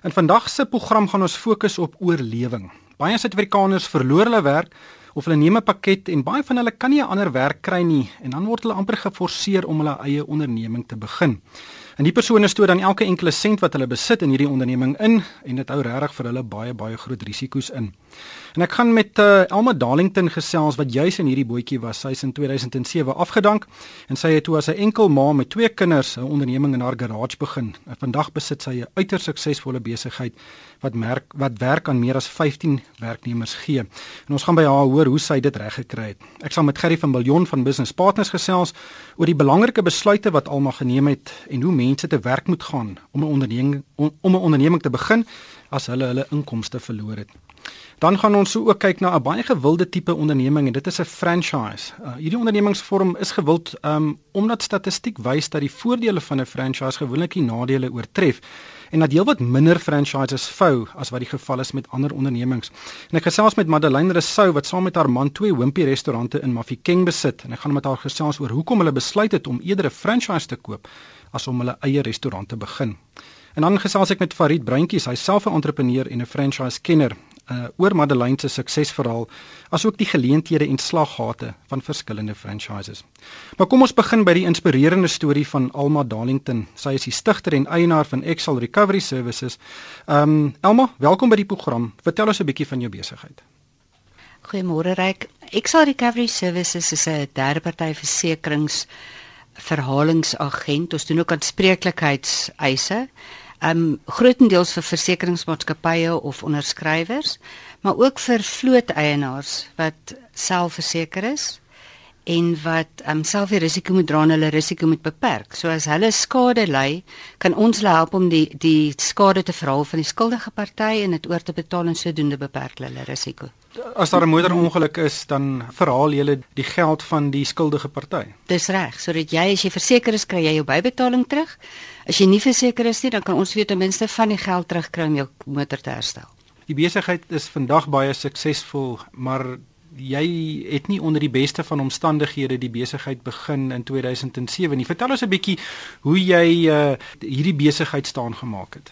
In vandag se program gaan ons fokus op oorlewing. Baie Suid-Afrikaners verloor hulle werk of hulle neem 'n pakket en baie van hulle kan nie 'n ander werk kry nie en dan word hulle amper geforseer om hulle eie onderneming te begin. En die persone stoot dan elke enkele sent wat hulle besit in hierdie onderneming in en dit hou regtig vir hulle baie baie groot risiko's in. En ek gaan met uh, Elma Darlington gesels wat juis in hierdie bootjie was. Sy is in 2007 afgedank en sy het toe as 'n enkel ma met twee kinders 'n onderneming in haar garage begin. En vandag besit sy 'n uiters suksesvolle besigheid wat merk wat werk aan meer as 15 werknemers gee. En ons gaan by haar hoor hoe sy dit reg gekry het. Ek sal met Gerry van Biljon van Business Partners gesels oor die belangrike besluite wat Alma geneem het en hoe mense te werk moet gaan om 'n onderneming om 'n onderneming te begin as hulle hulle inkomste verloor het. Dan gaan ons ook kyk na 'n baie gewilde tipe onderneming en dit is 'n franchise. Uh, hierdie ondernemingsvorm is gewild um, omdat statistiek wys dat die voordele van 'n franchise gewoonlik die nadele oortref en dat heelwat minder franchises vou as wat die geval is met ander ondernemings. En ek gesels met Madeleine Rousseau wat saam met haar man twee Wimpy restaurante in Mafikeng besit en ek gaan met haar gesels oor hoekom hulle besluit het om eerder 'n franchise te koop as om hulle eie restaurant te begin. En dan gesels ek met Farid Breintjies, hy self 'n entrepreneur en 'n franchise kenner uh, oor Madeleine se suksesverhaal asook die geleenthede en slaggate van verskillende franchises. Maar kom ons begin by die inspirerende storie van Alma Darlington. Sy is die stigter en eienaar van Excel Recovery Services. Um Alma, welkom by die program. Vertel ons 'n bietjie van jou besigheid. Goeiemôre Ryk. Excel Recovery Services is 'n derdeparty versekerings verhalingsagent. Ons doen ook aanspreeklikheidseise um grootendeels vir versekeringsmaatskappye of onderskrywers, maar ook vir vlooteienaars wat selfverseker is en wat um self die risiko moet dra en hulle risiko moet beperk. So as hulle skade ly, kan ons hulle help om die die skade te verhaal van die skuldige party en dit oor te betaal en sodoende beperk hulle risiko. As daar 'n motorongeluk is, dan verhaal jy die geld van die skuldige party. Dis reg, sodat jy as jy verseker is, kry jy jou bybetaling terug. As jy nie verseker is nie, dan kan ons weer ten minste van die geld terugkry om jou motor te herstel. Die besigheid is vandag baie suksesvol, maar jy het nie onder die beste van omstandighede die besigheid begin in 2007 nie. Vertel ons 'n bietjie hoe jy uh, hierdie besigheid staan gemaak het.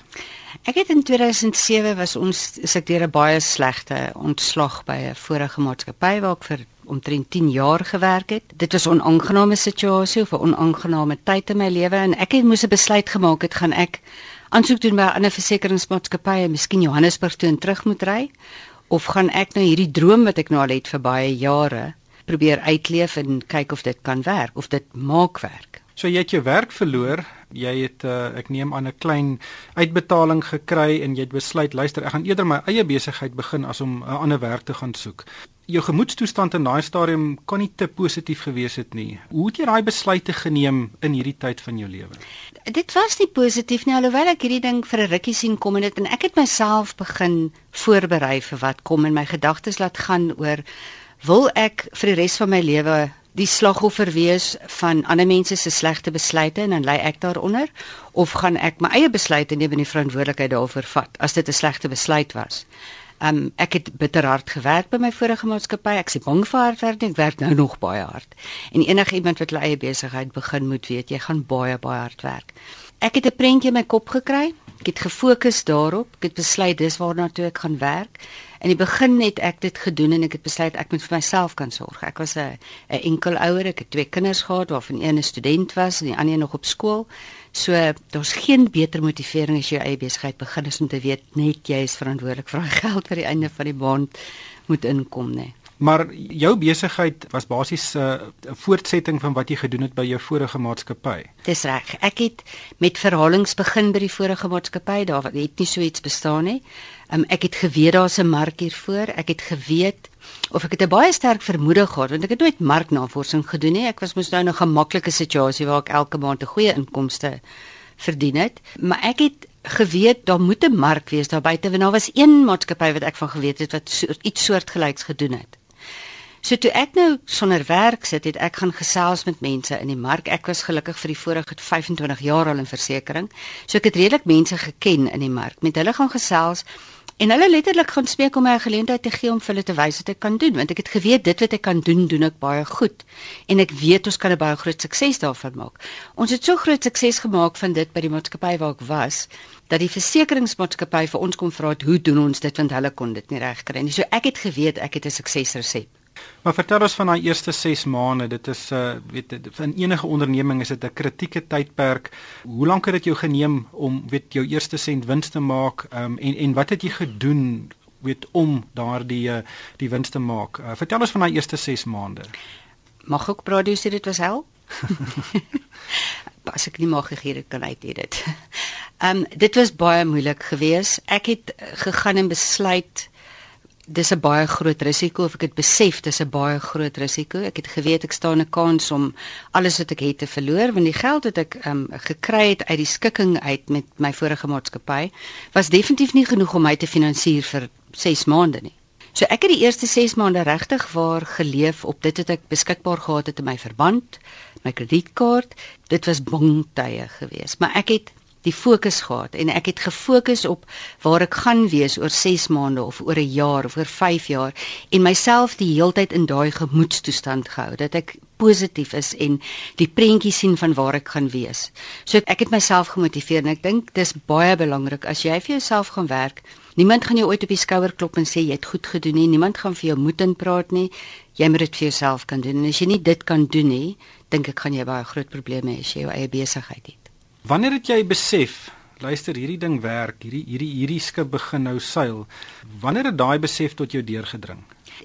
Ek het in 2007 was ons sekere baie slegte ontslag by 'n vorige maatskappy waar ek vir omtrent 10 jaar gewerk het. Dit was 'n onaangename situasie of 'n onaangename tyd in my lewe en ek het moes 'n besluit gemaak het gaan ek aansoek doen by 'n ander versekeringsmaatskappy en miskien Johannesburg toe en terug moet ry of gaan ek nou hierdie droom wat ek nou al het vir baie jare probeer uitleef en kyk of dit kan werk of dit maak werk. So jy het jou werk verloor, jy het uh, ek neem aan 'n klein uitbetaling gekry en jy het besluit luister ek gaan eerder my eie besigheid begin as om 'n ander werk te gaan soek jou gemoedstoestand in daai stadium kon nie te positief gewees het nie. Hoe het jy daai besluite geneem in hierdie tyd van jou lewe? Dit was nie positief nie alhoewel ek hierdie ding vir 'n rukkie sien kom en dit en ek het myself begin voorberei vir wat kom en my gedagtes laat gaan oor wil ek vir die res van my lewe die slagoffer wees van ander mense se slegte besluite en dan lê ek daaronder of gaan ek my eie besluite neem en die verantwoordelikheid daarvoor vat as dit 'n slegte besluit was. Um ek het bitter hard gewerk by my vorige maatskappy. Ek sê bang vir hard werk, ek werk nou nog baie hard. En enige iemand wat hulle eie besigheid begin moet weet, jy gaan baie baie hard werk. Ek het 'n prentjie in my kop gekry. Ek het gefokus daarop. Ek het besluit dis waarna toe ek gaan werk. In die begin het ek dit gedoen en ek het besluit ek moet vir myself kan sorg. Ek was 'n 'n enkel ouer, ek het twee kinders gehad waarvan een 'n student was en die ander nog op skool. So daar's geen beter motivering as jy eie besigheid begin as om te weet net jy is verantwoordelik vir daai geld vir die einde van die maand moet inkom, nê. Maar jou besigheid was basies uh, 'n uh, voortsetting van wat jy gedoen het by jou vorige maatskappy. Dis reg. Ek het met verhalings begin by die vorige maatskappy. Daar het nie so iets bestaan nie. Um, ek het geweet daar's 'n mark hiervoor. Ek het geweet of ek het 'n baie sterk vermoede gehad want ek het nooit marknavorsing gedoen nie. Ek was mos nou in 'n gemaklike situasie waar ek elke maand 'n goeie inkomste verdien het, maar ek het geweet daar moet 'n mark wees daar buite want daar was een maatskappy wat ek van geweet het wat so, iets soortgelyks gedoen het. So toe ek nou sonder werk sit, het ek gaan gesels met mense in die mark. Ek was gelukkig vir die vorige 25 jaar al in versekerings. So ek het redelik mense geken in die mark. Met hulle gaan gesels En hulle letterlik gaan spreek om my 'n geleentheid te gee om vir hulle te wys wat ek kan doen, want ek het geweet dit wat ek kan doen, doen ek baie goed. En ek weet ons kan 'n baie groot sukses daarvan maak. Ons het so groot sukses gemaak van dit by die maatskappy waar ek was, dat die versekeringsmaatskappy vir ons kom vra het hoe doen ons dit want hulle kon dit nie regkry nie. So ek het geweet ek het 'n suksesresep. Maar vertel ons van daai eerste 6 maande. Dit is uh weet in enige onderneming is dit 'n kritieke tydperk. Hoe lank het dit jou geneem om weet jou eerste sent wins te maak? Um en en wat het jy gedoen weet om daardie uh, die wins te maak? Uh, vertel ons van daai eerste 6 maande. Mag ek oor dit was hel? As ek nie mag gee dit kan uit dit. Um dit was baie moeilik geweest. Ek het gegaan en besluit dis 'n baie groot risiko of ek het besef dis 'n baie groot risiko. Ek het geweet ek staan 'n kans om alles wat ek het te verloor want die geld wat ek um, gekry het uit die skikking uit met my vorige maatskappy was definitief nie genoeg om my te finansier vir 6 maande nie. So ek het die eerste 6 maande regtig waar geleef op dit wat ek beskikbaar gehad het in my verband, my kredietkaart. Dit was bang tye geweest, maar ek het die fokus gehad en ek het gefokus op waar ek gaan wees oor 6 maande of oor 'n jaar of oor 5 jaar en myself die heeltyd in daai gemoedstoestand gehou dat ek positief is en die prentjie sien van waar ek gaan wees. So ek het myself gemotiveer en ek dink dis baie belangrik as jy vir jouself gaan werk. Niemand gaan jou ooit op die skouer klop en sê jy het goed gedoen nie. Niemand gaan vir jou moed inpraat nie. Jy moet dit vir jouself kan doen. En as jy nie dit kan doen nie, dink ek gaan jy baie groot probleme hê as jy jou eie besigheid het. Wanneer het jy besef, luister, hierdie ding werk, hierdie hierdie hierdie skip begin nou seil. Wanneer het daai besef tot jou deurgedring?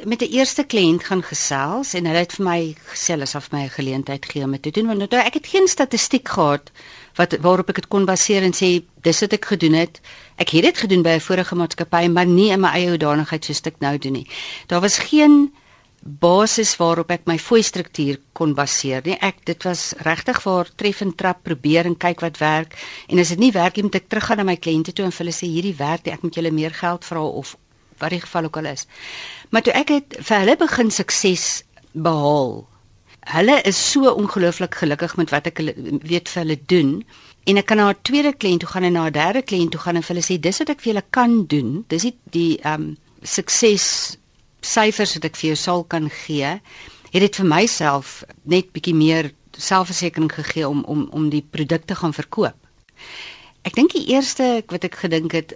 Met 'n eerste kliënt gaan gesels en hulle het vir my gesê hulle sal vir my 'n geleentheid gee om dit te doen want nou ek het geen statistiek gehad wat waarop ek dit kon baseer en sê dis wat ek gedoen het. Ek het dit gedoen by 'n vorige maatskappy, maar nie in my eie hoedanigheid soos ek nou doen nie. Daar was geen basis waarop ek my fooi struktuur kon baseer nie. Ek dit was regtig waar tref en trap probeer en kyk wat werk. En as dit nie werk nie, moet ek teruggaan na my kliënte toe en vir hulle sê hierdie werk, ek moet julle meer geld vra of wat die geval ook al is. Maar toe ek het vir hulle begin sukses behaal. Hulle is so ongelooflik gelukkig met wat ek hulle weet vir hulle doen. En ek kan na 'n tweede kliënt toe gaan en na 'n derde kliënt toe gaan en vir hulle sê dis wat ek vir julle kan doen. Dis die die ehm um, sukses syfers wat ek vir jou sal kan gee, het dit vir myself net bietjie meer selfversekering gegee om om om die produkte gaan verkoop. Ek dink die eerste wat ek gedink het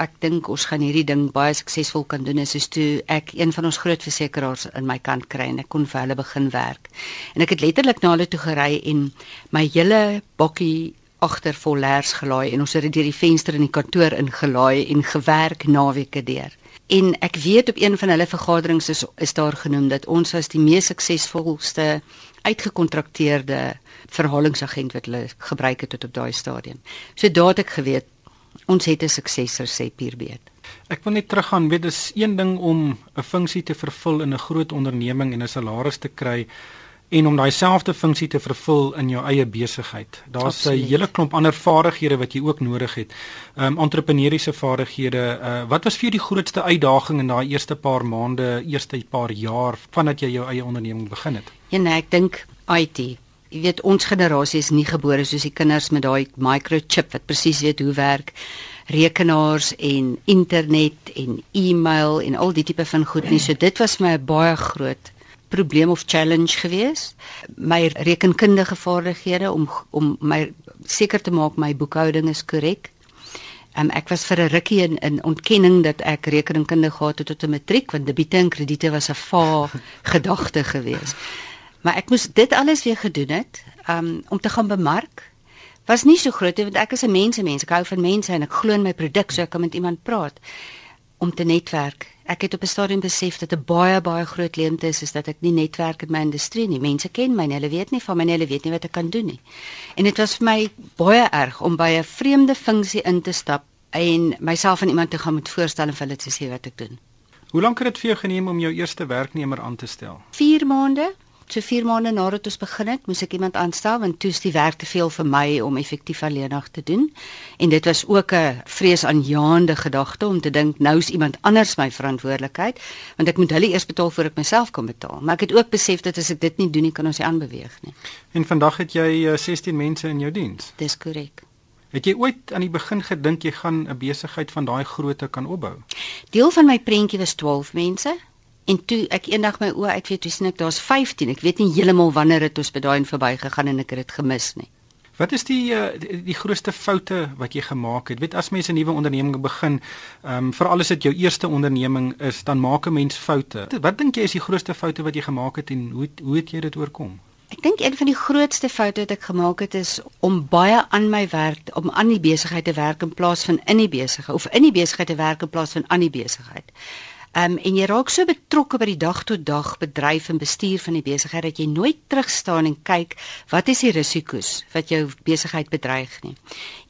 ek dink ons gaan hierdie ding baie suksesvol kan doen is toe ek een van ons groot versekerings in my kant kry en ek kon vir hulle begin werk. En ek het letterlik na hulle toe gery en my hele bokkie agter vol leers gelaai en ons het dit deur die venster in die kantoor ingelaai en gewerk naweke deur. En ek weet op een van hulle vergaderings is is daar genoem dat ons as die mees suksesvolste uitgekontrakteerde verhalingsagent wat hulle gebruik het tot op daai stadium. So daad ek geweet ons het 'n suksesresep hier weet. Ek wil net teruggaan, weet dis een ding om 'n funksie te vervul in 'n groot onderneming en 'n salaris te kry en om daai selfde funksie te vervul in jou eie besigheid. Daar's 'n hele klomp ander vaardighede wat jy ook nodig het. Ehm um, entrepreneursiese vaardighede. Uh, wat was vir jou die grootste uitdaging in daai eerste paar maande, eerste paar jaar vandat jy jou eie onderneming begin het? Ja nee, ek dink IT. Jy weet ons generasie is nie gebore soos die kinders met daai microchip wat presies weet hoe werk rekenaars en internet en e-mail en al die tipe van goed nie. So dit was my baie groot probleem of challenge gewees. My rekenkundige vaardighede om om my seker te maak my boekhouding is korrek. Um, ek was vir 'n rukkie in, in ontkenning dat ek rekenkunde gehad het tot 'n matriek want debiete en krediete was 'n vaag gedagte gewees. Maar ek moes dit alles weer gedoen het um, om te gaan bemark. Was nie so groot want ek is 'n mensemens. Ek hou van mense en ek glo in my produk so ek kan met iemand praat om te netwerk ek het op 'n stadium besef dat 'n baie baie groot leemte is is dat ek nie netwerk in my industrie nie. Mense ken my, hulle weet nie van my nie, hulle weet nie wat ek kan doen nie. En dit was vir my baie erg om by 'n vreemde funksie in te stap en myself aan iemand te gaan moet voorstel en vir hulle te sê wat ek doen. Hoe lank het dit vir jou geneem om jou eerste werknemer aan te stel? 4 maande so 4 maande nadat ons begin het, moes ek iemand aanstel want toe is die werk te veel vir my om effektief alleenig te doen. En dit was ook 'n vreesaanjaende gedagte om te dink nou is iemand anders my verantwoordelikheid want ek moet hulle eers betaal voor ek myself kan betaal. Maar ek het ook besef dat as ek dit nie doen nie, kan ons nie aanbeweeg nie. En vandag het jy 16 uh, mense in jou diens. Dis korrek. Het jy ooit aan die begin gedink jy gaan 'n besigheid van daai grootte kan opbou? Deel van my prentjie was 12 mense en toe ek eendag my oë uitvee toe sien ek daar's 15. Ek weet nie heeltemal wanneer dit ons by daai en verbygegaan en ek het dit gemis nie. Wat is die, uh, die die grootste foute wat jy gemaak het? Weet as mense 'n nuwe onderneming begin, ehm um, veral as dit jou eerste onderneming is, dan maak 'n mens foute. Wat dink jy is die grootste foute wat jy gemaak het en hoe hoe het jy dit oorkom? Ek dink een van die grootste foute wat ek gemaak het is om baie aan my werk, om aan die besigheid te werk in plaas van in die besigheid of in die besigheid te werk in plaas van aan die besigheid. Um en jy raak so betrokke by die dag tot dag bedryf en bestuur van die besigheid dat jy nooit terug staan en kyk wat is die risiko's wat jou besigheid bedreig nie.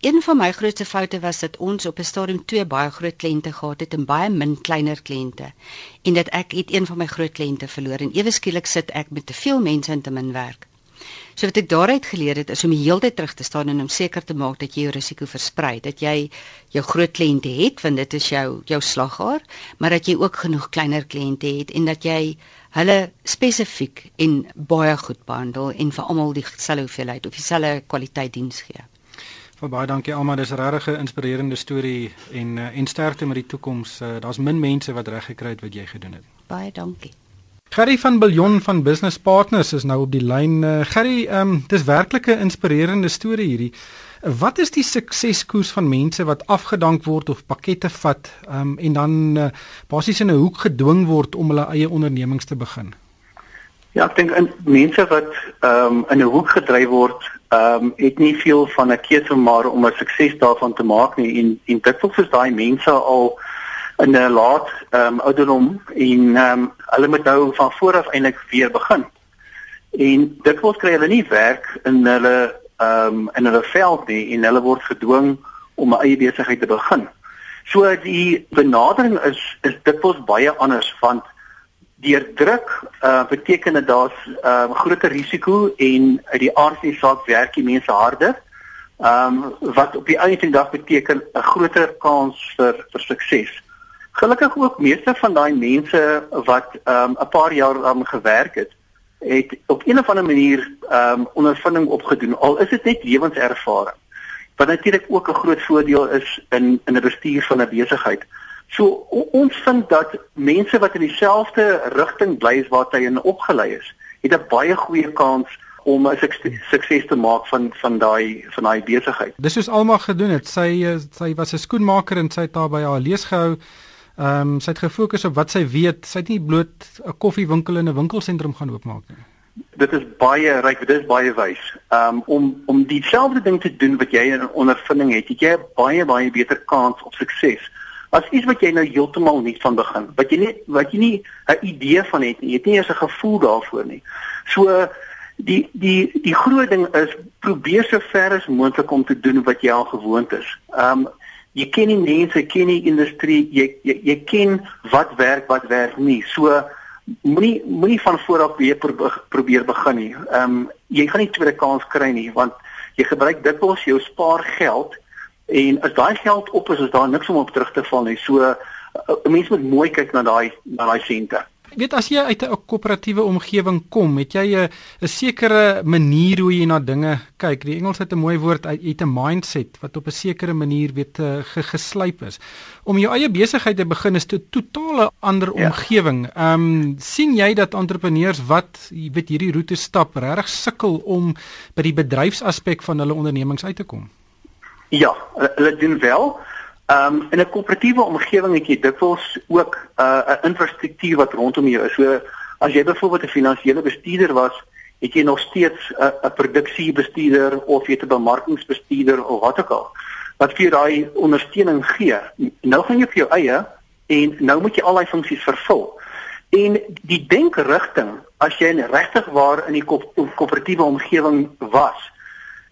Een van my grootste foute was dat ons op 'n stadium twee baie groot kliënte gehad het en baie min kleiner kliënte en dat ek het een van my groot kliënte verloor en ewe skielik sit ek met te veel mense en te min werk. So wat ek daaruit geleer het is om die hele tyd terug te staan en om seker te maak dat jy jou risiko versprei, dat jy jou groot kliënte het want dit is jou jou slaghaar, maar dat jy ook genoeg kleiner kliënte het en dat jy hulle spesifiek en baie goed behandel en vir almal dieselfde hoeveelheid of dieselfde kwaliteit diens gee. Vir baie dankie Alma, dis regtig 'n inspirerende storie en uh, en sterkte met die toekoms. Uh, Daar's min mense wat reg gekry het wat jy gedoen het. Baie dankie. Gerry van Biljon van Business Partners is nou op die lyn. Uh, Gerry, ehm um, dis werklik 'n inspirerende storie hierdie. Wat is die sukseskoers van mense wat afgedank word of pakkette vat um, en dan uh, basies in 'n hoek gedwing word om hulle eie ondernemings te begin? Ja, ek dink mense wat ehm um, in 'n hoek gedryf word, ehm um, het nie veel van 'n keuse maar om 'n sukses daarvan te maak nie en en dit wil vir daai mense al in 'n laat ehm um, ouderdom en ehm um, hulle moet nou van voor af eintlik weer begin. En dit word kry hulle nie werk in hulle ehm um, in hulle veld nie en hulle word gedwing om 'n eie besigheid te begin. So die benadering is is dikwels baie anders want deur druk uh, beteken dit daar's 'n uh, ehm, groter risiko en uit die aard van die saak werk die mense harder. Ehm um, wat op die einde van die dag beteken 'n groter kans vir vir sukses. Gelukkig ook meeste van daai mense wat ehm um, 'n paar jaar aan gewerk het, het op 'n of ander manier ehm um, ondervinding opgedoen al is dit net lewenservaring. Wat natuurlik ook 'n groot voordeel is in in 'n bestuur van 'n besigheid. So ons vind dat mense wat in dieselfde rigting bly as wat hy in opgelei is, het 'n baie goeie kans om sukses te maak van van daai van daai besigheid. Dis soos Alma gedoen het. Sy eh, sy was 'n skoenmaker en sy het daar by haar lees gehou Ehm um, sy het gefokus op wat sy weet. Sy het nie bloot 'n koffiewinkel in 'n winkelsentrum gaan oopmaak nie. Dit is baie ryk, dit is baie wys. Ehm um, om om dieselfde ding te doen wat jy in ondervinding het, het jy 'n baie baie beter kans op sukses. As iets wat jy nou heeltemal nie van begin, wat jy nie wat jy nie 'n idee van het nie, jy het nie eens 'n gevoel daarvoor nie. So die die die groot ding is probeer so ver as moontlik om te doen wat jy al gewoond is. Ehm um, jy ken die mense, ken die industrie, jy jy, jy ken wat werk, wat werk nie. So moenie moenie van voor af weer probeer begin nie. Ehm um, jy gaan nie tweede kans kry nie want jy gebruik dikwels jou spaar geld en as daai geld op is, is daar niks om op terug te val nie. So 'n mens moet mooi kyk na daai na daai sente. Weet as jy uit 'n koöperatiewe omgewing kom, het jy 'n 'n sekere manier hoe jy na dinge kyk. Die Engels het 'n mooi woord, het 'n mindset wat op 'n sekere manier weet uh, geslyp is. Om jou eie besigheid te begin is 'n totale ander ja. omgewing. Ehm um, sien jy dat entrepreneurs wat weet hierdie roete stap regtig sukkel om by die bedryfsaspek van hulle ondernemings uit te kom? Ja, hulle doen wel. Ehm um, in 'n koöperatiewe omgewing het jy dikwels ook 'n uh, infrastruktuur wat rondom jou is. So as jy byvoorbeeld 'n finansiële bestuurder was, het jy nog steeds 'n 'n produksiebestuurder of jy 'n bemarkingsbestuurder of wat ook al wat vir daai ondersteuning gee. Nou gaan jy vir jou eie en nou moet jy al daai funksies vervul. En die denkrigting as jy regtig waar in die koöperatiewe omgewing was,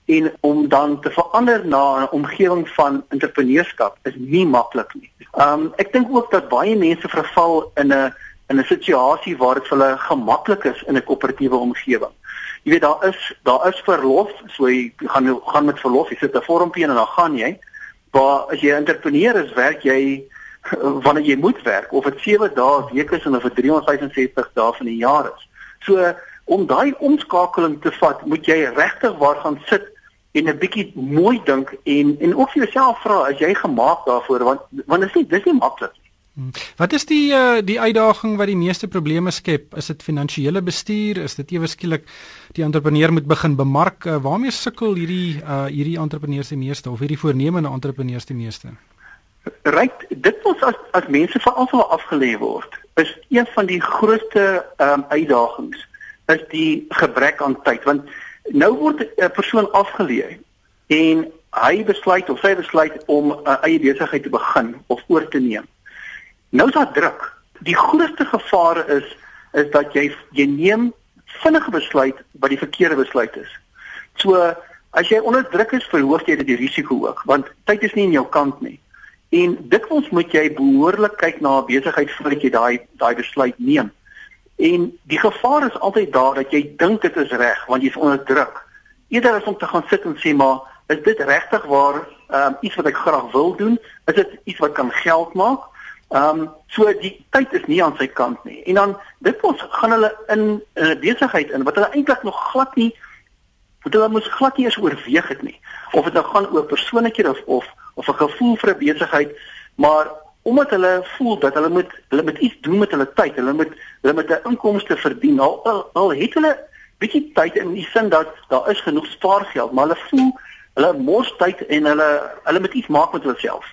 en om dan te verander na 'n omgewing van entrepreneurskap is nie maklik nie. Um ek dink ook dat baie mense verval in 'n in 'n situasie waar dit vir hulle gemaklik is in 'n koöperatiewe omgewing. Jy weet daar is daar is verlof, so jy gaan gaan met verlof, jy sit 'n vormpie en dan gaan jy. Maar as jy 'n entrepreneur is, werk jy wanneer jy moet werk of dit 7 dae week is of vir 365 dae van die jaar is. So om daai omskakeling te vat, moet jy regtig waar gaan sit en 'n bietjie mooi dink en en ook vir jouself vra as jy gemaak daarvoor want want dit is nie dis nie maklik nie. Hmm. Wat is die uh, die uitdaging wat die meeste probleme skep? Is dit finansiële bestuur? Is dit ewe skielik die entrepreneur moet begin bemark? Uh, waarmee sukkel hierdie uh, hierdie entrepreneurs die meeste of hierdie voornemende entrepreneurs die meeste? Ryk, dit moet as as mense veral sou afgelê word, is een van die grootste um, uitdagings is die gebrek aan tyd want nou word 'n persoon afgelê en hy besluit of sy besluit om 'n eie besigheid te begin of oor te neem. Nou is daar druk. Die grootste gevaar is is dat jy jy neem vinnige besluit wat die verkeerde besluit is. So as jy onder druk is, verhoog jy dit die risiko ook want tyd is nie in jou kant nie. En dikwels moet jy behoorlik kyk na 'n besigheid voordat jy daai daai besluit neem. En die gevaar is altyd daar dat jy dink dit is reg want jy's onder druk. Eerder as om te gaan sit en sê maar is dit regtig waar um, iets wat ek graag wil doen? Is dit iets wat kan geld maak? Ehm um, so die tyd is nie aan sy kant nie. En dan dit ons gaan hulle in 'n besigheid in wat hulle eintlik nog glad nie wat hulle moes glad nie eens oorweeg het nie. Of dit nou gaan oor persoonlikhede of of of 'n gevoel vir 'n besigheid, maar omdat hulle voel dat hulle moet hulle moet iets doen met hulle tyd, hulle moet hulle moet 'n inkomste verdien. Al, al al het hulle bietjie tyd in die sin dat daar is genoeg spaargeld, maar hulle voel hulle mors tyd en hulle hulle moet iets maak met hulle self.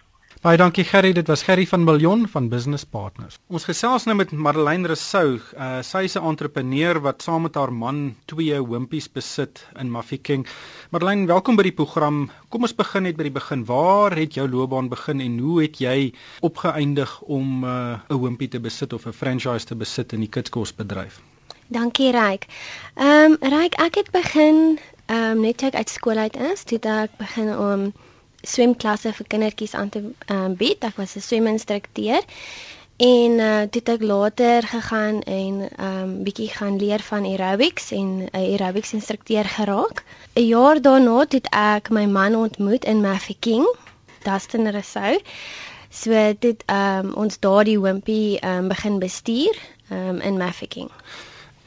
Baie dankie Gerry, dit was Gerry van Miljon van Business Partners. Ons gesels nou met Marlene Rousseau. Uh, sy is 'n entrepreneur wat saam met haar man twee hoompies besit in Mafeking. Marlene, welkom by die program. Kom ons begin net by die begin. Waar het jou loopbaan begin en hoe het jy opgeëindig om uh, 'n uh, hoompie te besit of 'n franchise te besit in die kitskosbedryf? Dankie Ryk. Ehm um, Ryk, ek het begin ehm um, net toe ek uit skool uit is, toe ek begin om um, swemklasse vir kindertjies aan te um, bied. Ek was 'n sweminstrukteur. En uh toe het ek later gegaan en um bietjie gaan leer van aerobics en 'n uh, aerobics instrukteur geraak. 'n Jaar daarna het ek my man ontmoet in Mafeking, Dustin Rousseau. So dit um ons daardie hompie um begin bestuur um in Mafeking.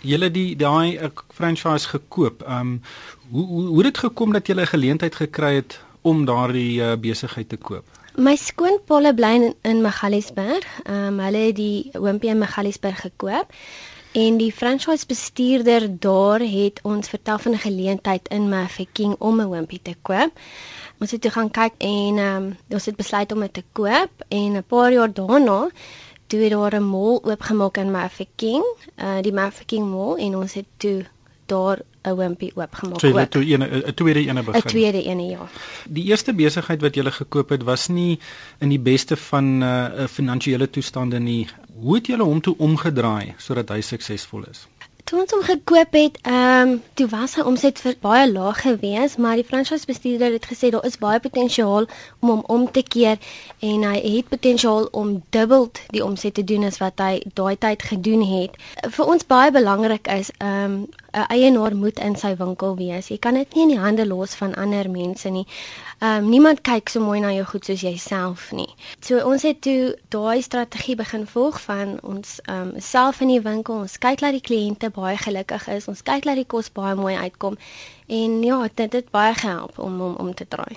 Julle die daai uh, franchise gekoop. Um hoe hoe het dit gekom dat jy 'n geleentheid gekry het om daardie uh, besigheid te koop? My skoonpaale bly in, in Magaliesberg. Ehm um, hulle het die oompie in Magaliesberg gekoop en die franchise bestuurder daar het ons vertel van 'n geleentheid in Mafeking om 'n oompie te koop. Ons het toe gaan kyk en ehm um, ons het besluit om dit te koop en 'n paar jaar daarna toe het daar 'n mall oopgemaak in Mafeking, uh die Mafeking mall en ons het toe daar 'n wimpie oopgemaak. So jy het 'n tweede ene begin. 'n Tweede ene ja. Die eerste besigheid wat jy gele gekoop het was nie in die beste van 'n uh, finansiële toestande nie. Hoe het jy hom toe omgedraai sodat hy suksesvol is? Toe ons hom gekoop het, ehm um, toe was sy omset vir baie laag geweest, maar die franchise bestuurder het gesê daar is baie potensiaal om hom om te keer en hy het potensiaal om dubbel die omset te doen as wat hy daai tyd gedoen het. Vir ons baie belangrik is ehm um, 'n eienaar moet in sy winkel wees. Jy kan dit nie in die hande los van ander mense nie. Ehm um, niemand kyk so mooi na jou goed soos jouself nie. So ons het toe daai strategie begin volg van ons ehm um, self in die winkel, ons kyk dat die kliënte baie gelukkig is, ons kyk dat die kos baie mooi uitkom en ja, dit het baie gehelp om om om te draai.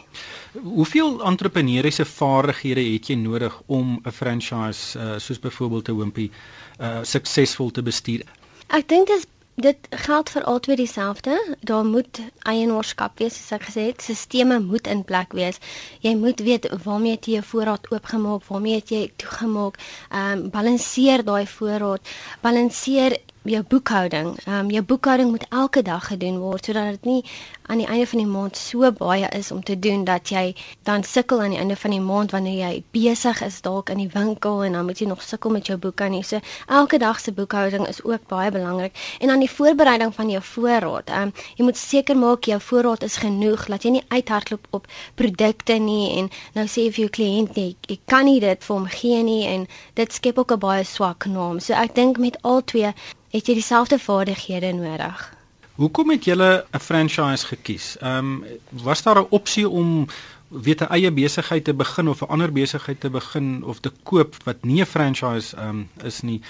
Hoeveel entrepreneursiese vaardighede het jy nodig om 'n franchise uh, soos byvoorbeeld 'n Wimpy uh, suksesvol te bestuur? Ek dink dit is dit geld vir albei dieselfde. Daar moet eienaarskap wees, soos ek gesê het, sisteme moet in plek wees. Jy moet weet waarmee jy jou voorraad oopgemaak, waarmee jy toegemaak. Ehm um, balanseer daai voorraad. Balanseer jou boekhouding. Ehm um, jou boekhouding moet elke dag gedoen word sodat dit nie aan die einde van die maand so baie is om te doen dat jy dan sukkel aan die einde van die maand wanneer jy besig is dalk in die winkel en dan moet jy nog sukkel met jou boekhouding. So elke dag se boekhouding is ook baie belangrik en dan die voorbereiding van jou voorraad. Ehm um, jy moet seker maak jou voorraad is genoeg dat jy nie uithardloop op produkte nie en nou sê vir jou kliënt jy, jy kan nie dit vir hom gee nie en dit skep ook 'n baie swak naam. So ek dink met al twee het jy dieselfde vaardighede nodig. Hoekom het julle 'n franchise gekies? Ehm um, was daar 'n opsie om weet 'n eie besigheid te begin of 'n ander besigheid te begin of te koop wat nie 'n franchise ehm um, is nie?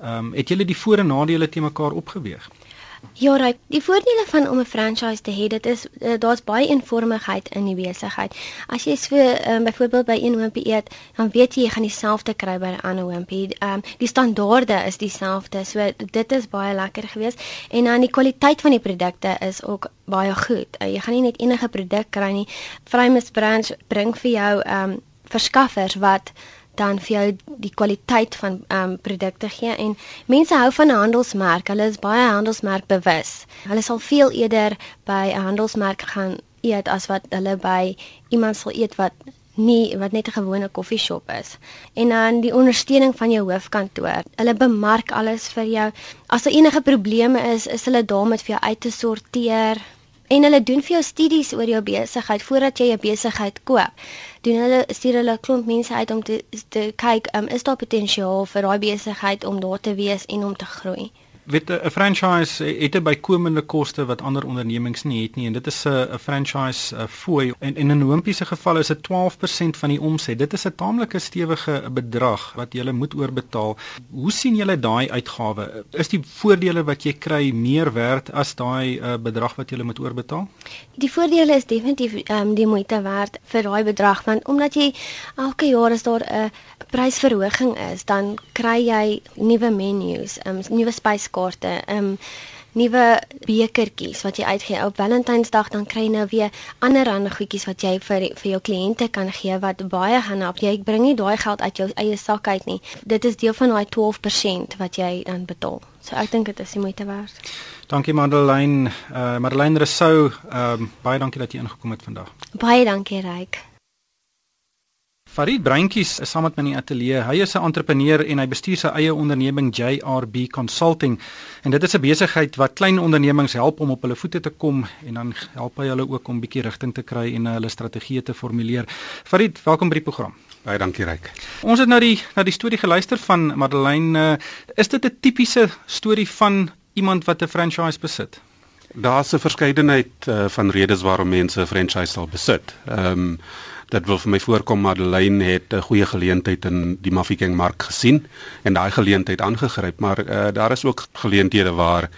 Ehm um, het julle die voor en nadele te mekaar opgeweeg? Ja, right. Die voordele van om 'n franchise te hê, dit is uh, daar's baie eenvormigheid in die besigheid. As jy so um, byvoorbeeld by een hoompie eet, dan weet jy jy gaan dieselfde kry by 'n ander hoompie. Ehm um, die standaarde is dieselfde. So dit is baie lekker geweest en dan die kwaliteit van die produkte is ook baie goed. Uh, jy gaan nie net enige produk kry nie. Famous Brands bring vir jou ehm um, verskaffers wat dan vir jou die kwaliteit van ehm um, produkte gee en mense hou van 'n handelsmerk. Hulle is baie handelsmerk bewus. Hulle sal veel eerder by 'n handelsmerk gaan eet as wat hulle by iemand sal eet wat nie wat net 'n gewone koffieshop is. En dan die ondersteuning van jou hoofkantoor. Hulle bemark alles vir jou. As daar enige probleme is, is hulle daar om dit vir jou uit te sorteer. En hulle doen vir jou studies oor jou besigheid voordat jy 'n besigheid koop. Doen hulle stuur hulle 'n klomp mense uit om te te kyk, um, is daar potensiaal vir daai besigheid om daar te wees en om te groei weet 'n franchise het 'n bykomende koste wat ander ondernemings nie het nie en dit is 'n franchise fooi en, en in hoompie se geval is dit 12% van die omset. Dit is 'n taamlike stewige bedrag wat jy moet oorbetaal. Hoe sien julle daai uitgawe? Is die voordele wat jy kry meer werd as daai uh, bedrag wat jy moet oorbetaal? Die voordele is definitief um, die moeite werd vir daai bedrag want omdat jy elke jaar as daar 'n prysverhoging is, dan kry jy nuwe menus, um, nuwe spyskaarte kaarte, ehm um, nuwe bekertjies wat jy uitgee op Valentynsdag dan kry jy nou weer ander ander goedjies wat jy vir vir jou kliënte kan gee wat baie gaan help. Jy bring nie daai geld uit jou eie sak uit nie. Dit is deel van daai 12% wat jy dan betaal. So ek dink dit is die moeite werd. Dankie Madeleine, uh Madeleine ehm um, baie dankie dat jy ingekom het vandag. Baie dankie Ryk. Farid Breintjies is saam met my in die ateljee. Hy is 'n entrepreneur en hy bestuur sy eie onderneming JRB Consulting. En dit is 'n besigheid wat klein ondernemings help om op hulle voete te kom en dan help hy hulle ook om bietjie rigting te kry en hulle strategieë te formuleer. Farid, welkom by die program. Baie dankie Ryk. Ons het nou die na die storie geluister van Madeleine. Is dit 'n tipiese storie van iemand wat 'n franchise besit? Daar's 'n verskeidenheid uh, van redes waarom mense 'n franchise sal besit. Ehm um, dit wil vir my voorkom Madeleine het 'n goeie geleentheid in die Mafeking mark gesien en daai geleentheid aangegryp, maar uh, daar is ook geleenthede waar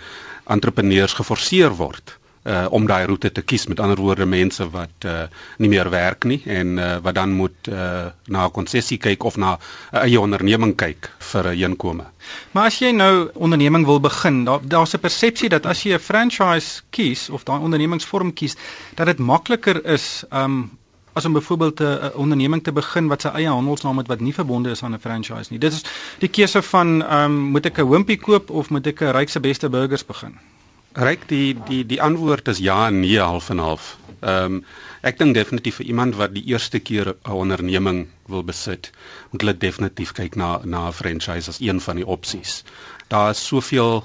entrepreneurs geforseer word uh om daai roete te kies met ander woorde mense wat uh nie meer werk nie en uh wat dan moet uh na 'n konsessie kyk of na 'n eie onderneming kyk vir 'n inkome. Maar as jy nou onderneming wil begin, daar daar's 'n persepsie dat as jy 'n franchise kies of daai ondernemingsvorm kies, dat dit makliker is um as om byvoorbeeld 'n onderneming te begin wat sy eie handelsnaam het wat nie verbonde is aan 'n franchise nie. Dit is die keuse van ehm um, moet ek 'n hoompie koop of moet ek 'n rykse beste burgers begin? Ryk die die die antwoord is ja en nee half en half. Ehm um, ek dink definitief vir iemand wat die eerste keer 'n onderneming wil besit, moet hulle definitief kyk na na 'n franchise as een van die opsies. Daar is soveel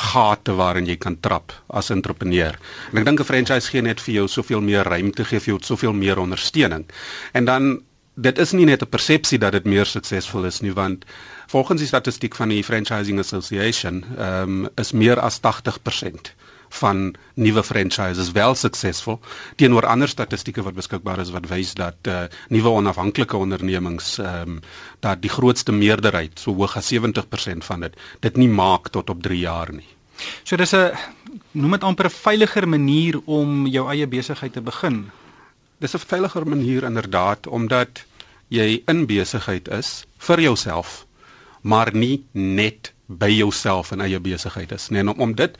gate waarin jy kan trap as entrepreneur. En ek dink 'n franchise gee net vir jou soveel meer ruimte, gee vir jou soveel meer ondersteuning. En dan dit is nie net 'n persepsie dat dit meer suksesvol is nie, want volgens die statistiek van die Franchising Association, ehm um, is meer as 80% van nuwe franchises wel suksesvol teenoor ander statistieke wat beskikbaar is wat wys dat uh, nuwe onafhanklike ondernemings ehm um, dat die grootste meerderheid so hoog as 70% van dit dit nie maak tot op 3 jaar nie. So dis 'n noem dit amper 'n veiliger manier om jou eie besigheid te begin. Dis 'n veiliger manier inderdaad omdat jy in besigheid is vir jouself maar nie net by jouself en eie besigheid is. Nee, om, om dit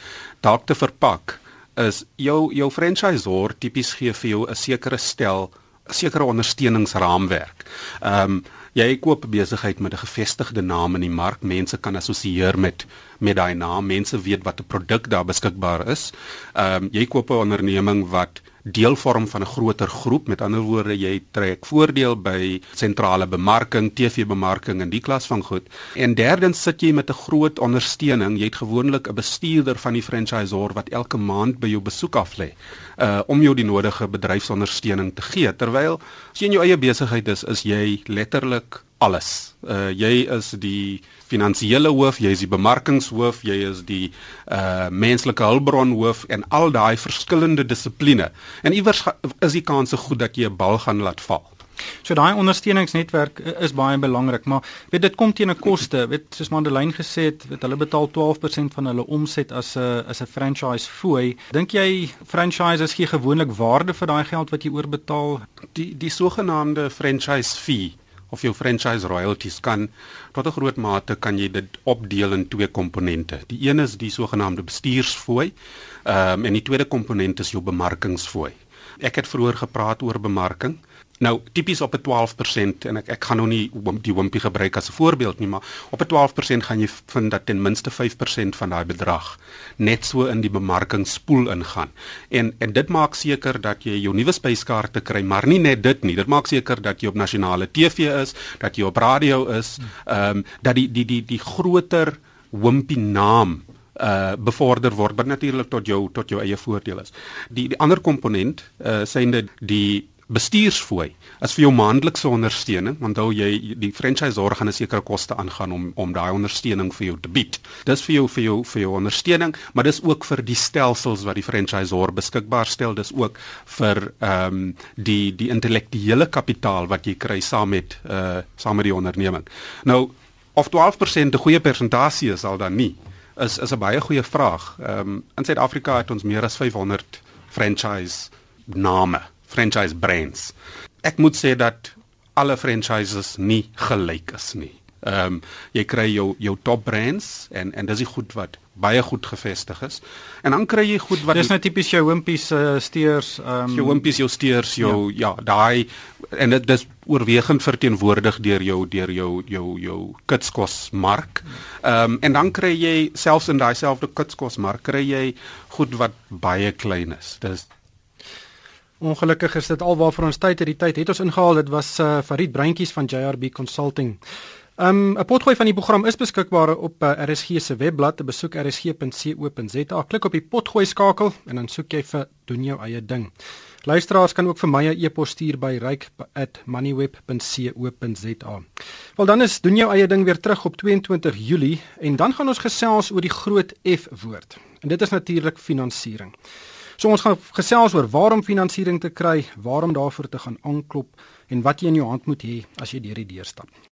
dalk te verpak is jou jou franchisor tipies gee vir jou 'n sekere stel 'n sekere ondersteuningsraamwerk. Ehm um, jy koop besigheid met 'n gevestigde naam in die mark, mense kan assosieer met met daai naam, mense weet wat 'n produk daar beskikbaar is. Ehm um, jy koop 'n onderneming wat deel vorm van 'n groter groep. Met ander woorde, jy trek voordeel by sentrale bemarking, TV-bemarking en die klas van goed. En derdens sit jy met 'n groot ondersteuning. Jy het gewoonlik 'n bestuurder van die franchisor wat elke maand by jou besoek af lê, uh om jou die nodige bedryfsondersteuning te gee. Terwyl as jy in jou eie besigheid is, is jy letterlik alles. Uh jy is die finansiële hoof, jy is die bemarkingshoof, jy is die uh menslike hulpbron hoof en al daai verskillende dissipline. En iewers is die kans se goed dat jy 'n bal gaan laat val. So daai ondersteuningsnetwerk is baie belangrik, maar weet dit kom teen 'n koste. Weet soos Madeleine gesê het, weet hulle betaal 12% van hulle omset as 'n as 'n franchise fooi. Dink jy franchises gee gewoonlik waarde vir daai geld wat jy oorbetaal? Die die sogenaamde franchise fee of jou franchise royalties kan tot 'n groot mate kan jy dit opdeel in twee komponente. Die een is die sogenaamde bestuursfooi, ehm um, en die tweede komponent is jou bemarkingsfooi. Ek het vroeër gepraat oor bemarking. Nou tipies op 'n 12% en ek ek gaan nou nie die wimpie gebruik as 'n voorbeeld nie, maar op 'n 12% gaan jy vind dat ten minste 5% van daai bedrag net so in die bemarkingspoel ingaan. En en dit maak seker dat jy jou nuwe spyskaarte kry, maar nie net dit nie. Dit maak seker dat jy op nasionale TV is, dat jy op radio is, ehm um, dat die die die die groter wimpie naam uh bevorder word wat natuurlik tot jou tot jou eie voordeel is. Die die ander komponent uh synde die bestuursfooi as vir jou maandelikse ondersteuning want dan jy die franchisor gaan 'n sekere koste aangaan om om daai ondersteuning vir jou te bied. Dis vir jou vir jou vir jou ondersteuning, maar dis ook vir die stelsels wat die franchisor beskikbaar stel, dis ook vir ehm um, die die intellektuele kapitaal wat jy kry saam met uh saam met die onderneming. Nou of 12% 'n goeie persentasie is al dan nie is is 'n baie goeie vraag. Ehm um, in Suid-Afrika het ons meer as 500 franchise name franchise brands. Ek moet sê dat alle franchises nie gelyk is nie. Ehm um, jy kry jou jou top brands en en dis die goed wat baie goed gevestig is. En dan kry jy goed wat Dis nou tipies jou wimpies uh, steers, ehm um, jou wimpies, jou steers, jou ja, ja daai en dit dis oorwegend verteenwoordig deur jou deur jou jou jou kitskosmark. Ehm um, en dan kry jy selfs in daai selfde kitskosmark kry jy goed wat baie klein is. Dis Ongelukkig is dit alwaarvoor ons tyd het die tyd het ons ingehaal dit was uh, Farid Breintjies van JRB Consulting. Um 'n potgooi van die program is beskikbaar op uh, RSG se webblad. Besoek rsg.co.za. Klik op die potgooi skakel en dan soek jy vir doen jou eie ding. Luisteraars kan ook vir my 'n e-pos stuur by ryk@moneyweb.co.za. Wel dan is doen jou eie ding weer terug op 22 Julie en dan gaan ons gesels oor die groot F woord. En dit is natuurlik finansiering. So ons gaan gesels oor waarom finansiering te kry, waarom daarvoor te gaan aanklop en wat jy in jou hand moet hê as jy deur die deur stap.